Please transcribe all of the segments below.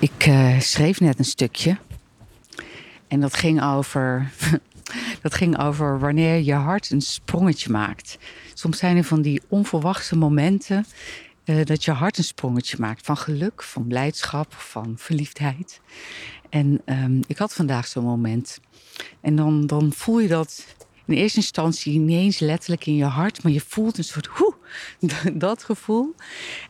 Ik uh, schreef net een stukje. En dat ging over. dat ging over wanneer je hart een sprongetje maakt. Soms zijn er van die onverwachte momenten. Uh, dat je hart een sprongetje maakt. Van geluk, van blijdschap, van verliefdheid. En um, ik had vandaag zo'n moment. En dan, dan voel je dat in eerste instantie niet eens letterlijk in je hart, maar je voelt een soort hoe, dat gevoel.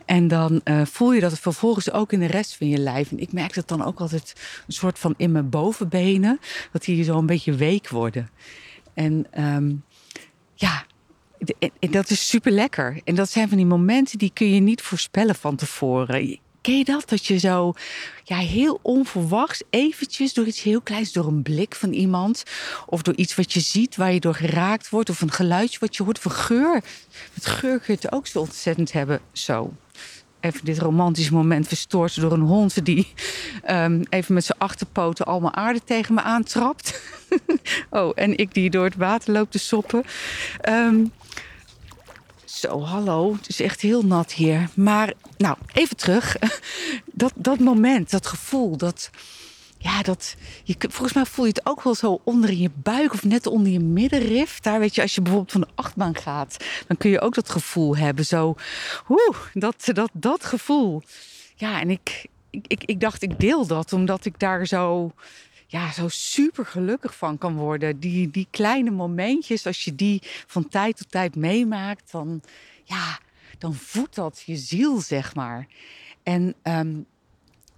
En dan uh, voel je dat vervolgens ook in de rest van je lijf. En ik merk dat dan ook altijd een soort van in mijn bovenbenen, dat die zo een beetje week worden. En um, ja, dat is super lekker. En dat zijn van die momenten die kun je niet voorspellen van tevoren. Ken je dat? Dat je zo ja, heel onverwachts eventjes door iets heel kleins, door een blik van iemand, of door iets wat je ziet waar je door geraakt wordt, of een geluidje wat je hoort, of geur. Het geur kun je het ook zo ontzettend hebben. Zo. Even dit romantische moment verstoord door een hond die um, even met zijn achterpoten allemaal aarde tegen me aantrapt. oh, en ik die door het water loop te soppen. Um, zo, hallo. Het is echt heel nat hier. Maar, nou, even terug. Dat, dat moment, dat gevoel, dat. Ja, dat. Je, volgens mij voel je het ook wel zo onder in je buik of net onder je middenrif. Daar weet je, als je bijvoorbeeld van de achtbaan gaat, dan kun je ook dat gevoel hebben. Zo, oeh, dat, dat, dat gevoel. Ja, en ik, ik, ik, ik dacht, ik deel dat omdat ik daar zo ja, zo super gelukkig van kan worden. Die, die kleine momentjes, als je die van tijd tot tijd meemaakt, dan, ja, dan voedt dat je ziel, zeg maar. En um,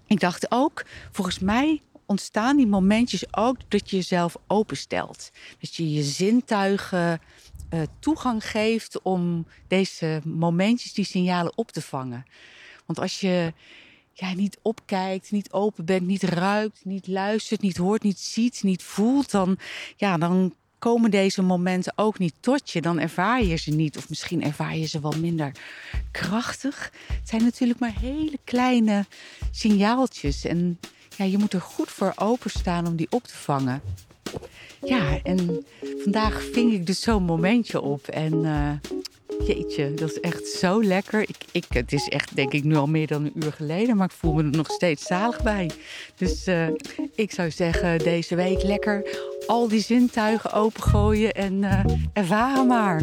ik dacht ook, volgens mij ontstaan die momentjes ook dat je jezelf openstelt. Dat je je zintuigen uh, toegang geeft om deze momentjes, die signalen op te vangen. Want als je ja, niet opkijkt, niet open bent, niet ruikt, niet luistert, niet hoort, niet ziet, niet voelt, dan, ja, dan komen deze momenten ook niet tot je. Dan ervaar je ze niet, of misschien ervaar je ze wel minder krachtig. Het zijn natuurlijk maar hele kleine signaaltjes. En ja, je moet er goed voor openstaan om die op te vangen. Ja, en vandaag ving ik dus zo'n momentje op. En uh, Jeetje, dat is echt zo lekker. Ik, ik, het is echt, denk ik, nu al meer dan een uur geleden, maar ik voel me er nog steeds zalig bij. Dus uh, ik zou zeggen, deze week lekker al die zintuigen opengooien en uh, ervaren maar.